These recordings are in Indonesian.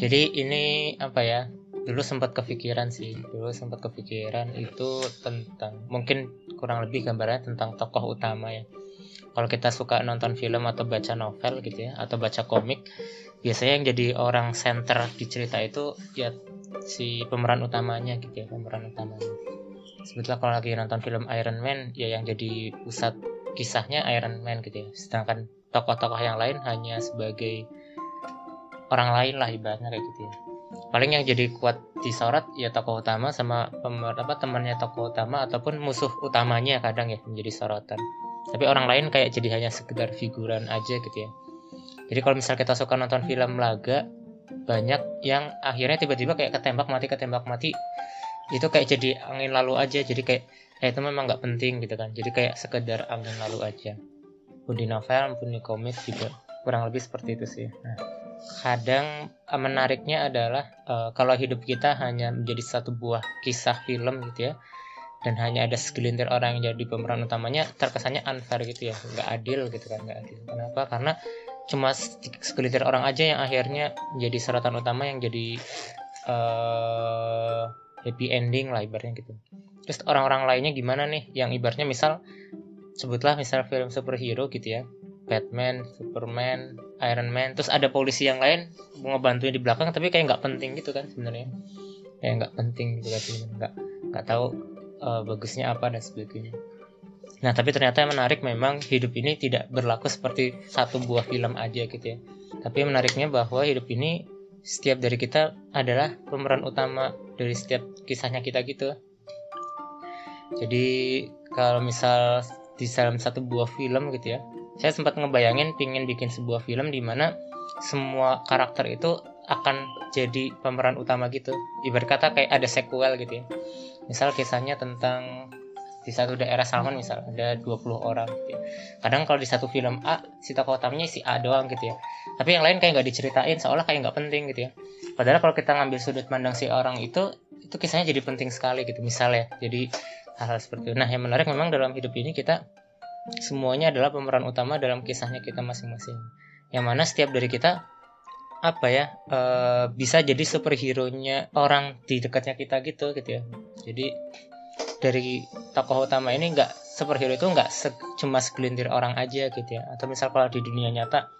jadi ini apa ya dulu sempat kepikiran sih dulu sempat kepikiran itu tentang mungkin kurang lebih gambarnya tentang tokoh utama ya. Kalau kita suka nonton film atau baca novel gitu ya atau baca komik biasanya yang jadi orang center di cerita itu ya si pemeran utamanya gitu ya pemeran utamanya. Sebetulnya kalau lagi nonton film Iron Man ya yang jadi pusat kisahnya Iron Man gitu ya. Sedangkan tokoh-tokoh yang lain hanya sebagai orang lain lah ibaratnya kayak gitu ya. Paling yang jadi kuat disorot ya tokoh utama sama pemer, apa temannya tokoh utama ataupun musuh utamanya kadang ya menjadi sorotan tapi orang lain kayak jadi hanya sekedar figuran aja gitu ya. Jadi kalau misal kita suka nonton film laga banyak yang akhirnya tiba-tiba kayak ketembak mati ketembak mati itu kayak jadi angin lalu aja. Jadi kayak ya itu memang nggak penting gitu kan. Jadi kayak sekedar angin lalu aja. Pun di novel pun di komik juga kurang lebih seperti itu sih. Nah kadang eh, menariknya adalah uh, kalau hidup kita hanya menjadi satu buah kisah film gitu ya dan hanya ada segelintir orang yang jadi pemeran utamanya terkesannya unfair gitu ya nggak adil gitu kan nggak adil. Kenapa? Karena cuma segelintir orang aja yang akhirnya menjadi sorotan utama yang jadi uh, happy ending lah ibaratnya gitu. Terus orang-orang lainnya gimana nih? Yang ibaratnya misal sebutlah misal film superhero gitu ya Batman, Superman, Iron Man, terus ada polisi yang lain ngebantuin di belakang tapi kayak nggak penting gitu kan sebenarnya, kayak nggak penting gitu kan nggak nggak tahu uh, bagusnya apa dan sebagainya. Nah tapi ternyata yang menarik memang hidup ini tidak berlaku seperti satu buah film aja gitu ya. Tapi menariknya bahwa hidup ini setiap dari kita adalah pemeran utama dari setiap kisahnya kita gitu. Jadi kalau misal di dalam satu buah film gitu ya, saya sempat ngebayangin pingin bikin sebuah film di mana semua karakter itu akan jadi pemeran utama gitu. Ibarat kata kayak ada sequel gitu ya. Misal kisahnya tentang di satu daerah Salman misal ada 20 orang gitu ya. kadang kalau di satu film A si tokoh utamanya si A doang gitu ya. Tapi yang lain kayak nggak diceritain seolah kayak nggak penting gitu ya. Padahal kalau kita ngambil sudut pandang si orang itu itu kisahnya jadi penting sekali gitu misalnya. Jadi hal-hal seperti itu. Nah yang menarik memang dalam hidup ini kita semuanya adalah pemeran utama dalam kisahnya kita masing-masing. Yang mana setiap dari kita apa ya e, bisa jadi superhero-nya orang di dekatnya kita gitu gitu ya. Jadi dari tokoh utama ini nggak superhero itu nggak se cuma segelintir orang aja gitu ya. Atau misal kalau di dunia nyata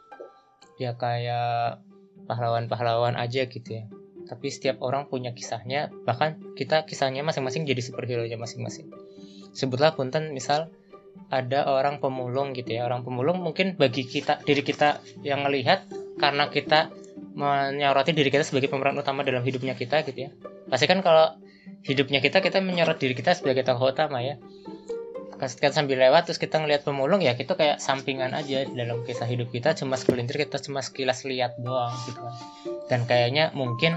ya kayak pahlawan-pahlawan aja gitu ya. Tapi setiap orang punya kisahnya, bahkan kita kisahnya masing-masing jadi superhero-nya masing-masing. Sebutlah punten misal ada orang pemulung gitu ya. Orang pemulung mungkin bagi kita diri kita yang melihat karena kita menyoroti diri kita sebagai pemeran utama dalam hidupnya kita gitu ya. Pasti kan kalau hidupnya kita kita menyorot diri kita sebagai tokoh utama ya. Kan sambil lewat terus kita ngelihat pemulung ya itu kayak sampingan aja dalam kisah hidup kita cuma segelintir kita cuma sekilas lihat doang gitu kan. Dan kayaknya mungkin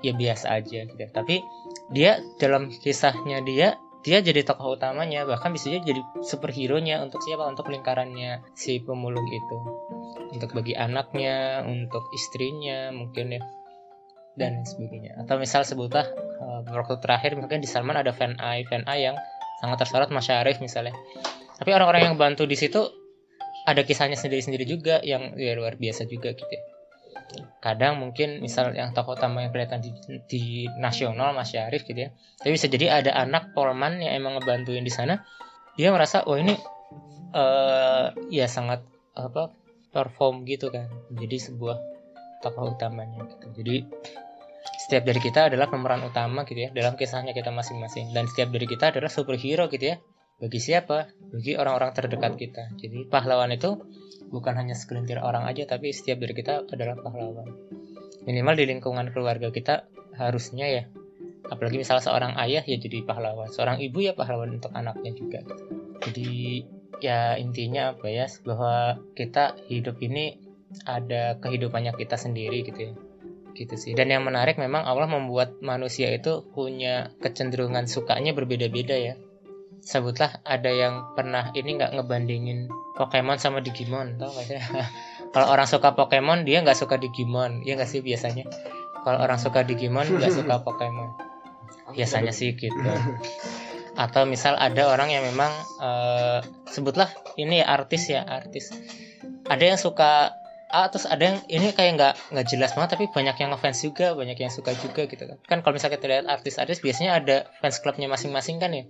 ya biasa aja gitu tapi dia dalam kisahnya dia dia jadi tokoh utamanya bahkan bisa jadi superhero nya untuk siapa? Untuk lingkarannya si pemulung itu. Untuk bagi anaknya untuk istrinya mungkin ya dan sebagainya. Atau misal sebutlah uh, waktu terakhir mungkin di Salman ada fan A fan A yang sangat tersorot Mas Syarif misalnya. Tapi orang-orang yang bantu di situ ada kisahnya sendiri-sendiri juga yang ya, luar biasa juga gitu ya kadang mungkin misal yang tokoh utama yang kelihatan di, di nasional Mas Syarif gitu ya. Tapi bisa jadi ada anak polman yang emang ngebantuin di sana. Dia merasa oh ini uh, ya sangat apa perform gitu kan. Jadi sebuah tokoh utamanya gitu. Jadi setiap dari kita adalah pemeran utama gitu ya dalam kisahnya kita masing-masing. Dan setiap dari kita adalah superhero gitu ya. Bagi siapa? Bagi orang-orang terdekat kita. Jadi pahlawan itu bukan hanya segelintir orang aja tapi setiap dari kita adalah pahlawan. Minimal di lingkungan keluarga kita harusnya ya apalagi misalnya seorang ayah ya jadi pahlawan seorang ibu ya pahlawan untuk anaknya juga. Jadi ya intinya apa ya bahwa kita hidup ini ada kehidupannya kita sendiri gitu ya. Gitu sih. Dan yang menarik memang Allah membuat manusia itu punya kecenderungan sukanya berbeda-beda ya sebutlah ada yang pernah ini nggak ngebandingin Pokemon sama Digimon tau gak sih? Kalau orang suka Pokemon dia nggak suka Digimon ya nggak sih biasanya? Kalau orang suka Digimon nggak suka Pokemon. Biasanya sih gitu. Atau misal ada orang yang memang uh, sebutlah ini ya artis ya artis. Ada yang suka ah terus ada yang ini kayak nggak nggak jelas banget tapi banyak yang ngefans juga banyak yang suka juga gitu kan. Kan kalau misalnya kita lihat artis-artis biasanya ada fans clubnya masing-masing kan ya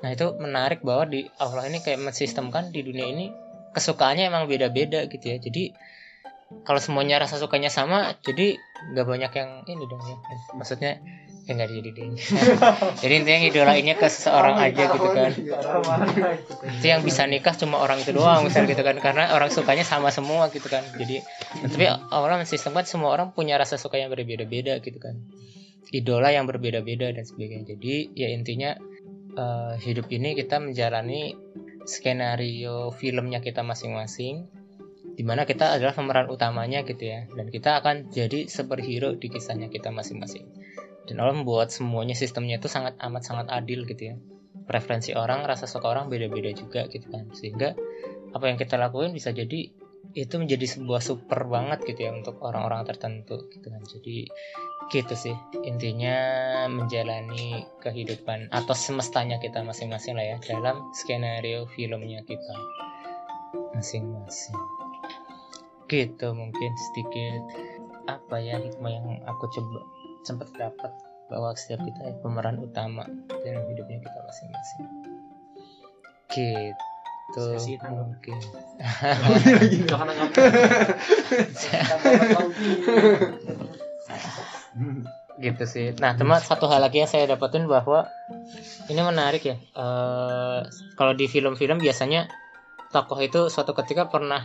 nah itu menarik bahwa di Allah ini kayak mensistemkan di dunia ini kesukaannya emang beda-beda gitu ya. Jadi kalau semuanya rasa sukanya sama jadi nggak banyak yang ini dong ya. Maksudnya ya nggak jadi deh. Jadi intinya idolainnya ke seseorang aja gitu kan. Itu yang bisa nikah cuma orang itu doang misal gitu kan. Karena orang sukanya sama semua gitu kan. Jadi tapi orang mensistemkan semua orang punya rasa suka yang berbeda-beda gitu kan. Idola yang berbeda-beda dan sebagainya. Jadi ya intinya uh, hidup ini kita menjalani skenario filmnya kita masing-masing di mana kita adalah pemeran utamanya gitu ya. Dan kita akan jadi superhero di kisahnya kita masing-masing. Dan Allah membuat semuanya sistemnya itu sangat amat sangat adil gitu ya. Preferensi orang rasa suka orang beda-beda juga gitu kan. Sehingga apa yang kita lakuin bisa jadi itu menjadi sebuah super banget gitu ya untuk orang-orang tertentu gitu kan. Jadi gitu sih. Intinya menjalani kehidupan atau semestanya kita masing-masing lah ya dalam skenario filmnya kita masing-masing. Gitu mungkin sedikit apa ya hikmah yang aku coba sempat dapat bahwa setiap kita ya, pemeran utama dalam hidupnya kita masing-masing. Gitu mungkin gitu sih. Nah, cuma satu hal lagi yang saya dapetin bahwa ini menarik ya. Uh, kalau di film-film biasanya tokoh itu suatu ketika pernah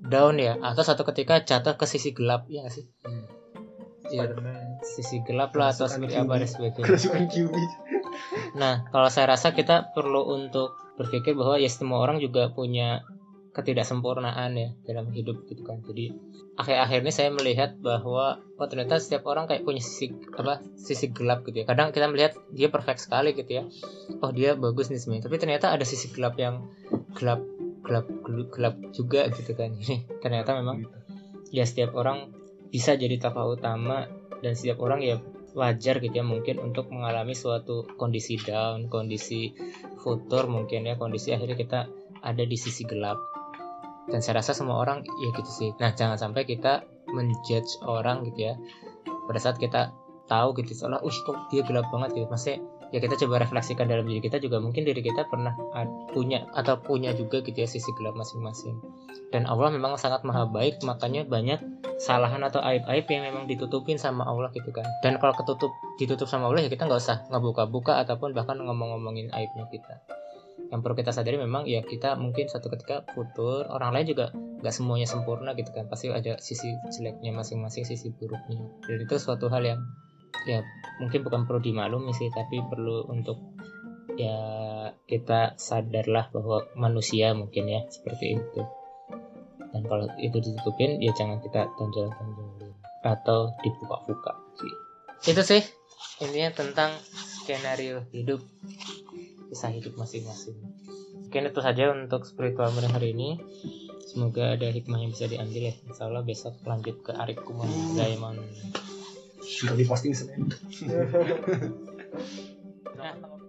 down ya, atau suatu ketika jatuh ke sisi gelap ya gak sih? Hmm. Ya, sisi gelap lah atau seperti apa dan sebagainya. Nah, kalau saya rasa kita perlu untuk berpikir bahwa ya semua orang juga punya ketidaksempurnaan ya dalam hidup gitu kan. Jadi akhir-akhir ini saya melihat bahwa oh ternyata setiap orang kayak punya sisi apa sisi gelap gitu ya. Kadang kita melihat dia perfect sekali gitu ya. Oh dia bagus nih sebenarnya. Tapi ternyata ada sisi gelap yang gelap gelap gelap juga gitu kan. Ini ternyata memang ya setiap orang bisa jadi tokoh utama dan setiap orang ya wajar gitu ya mungkin untuk mengalami suatu kondisi down kondisi futur mungkin ya kondisi akhirnya kita ada di sisi gelap. Dan saya rasa semua orang ya gitu sih. Nah jangan sampai kita menjudge orang gitu ya. Pada saat kita tahu gitu soalnya uh dia gelap banget gitu. Maksudnya ya kita coba refleksikan dalam diri kita juga. Mungkin diri kita pernah punya atau punya juga gitu ya sisi gelap masing-masing. Dan Allah memang sangat maha baik makanya banyak salahan atau aib-aib yang memang ditutupin sama Allah gitu kan. Dan kalau ketutup ditutup sama Allah ya kita nggak usah ngebuka-buka ataupun bahkan ngomong-ngomongin aibnya kita. Yang perlu kita sadari memang ya kita mungkin satu ketika futur orang lain juga nggak semuanya sempurna gitu kan. Pasti ada sisi jeleknya masing-masing sisi buruknya. Dan itu suatu hal yang ya mungkin bukan perlu dimaklumi sih tapi perlu untuk ya kita sadarlah bahwa manusia mungkin ya seperti itu dan kalau itu ditutupin ya jangan kita tonjol-tonjolin atau dibuka-buka sih itu sih intinya tentang skenario hidup kisah hidup masing-masing. Mungkin itu saja untuk spiritual pada hari ini. Semoga ada hikmah yang bisa diambil ya. Insya Allah besok lanjut ke Arif Kumon Diamond. Sudah diposting Senin.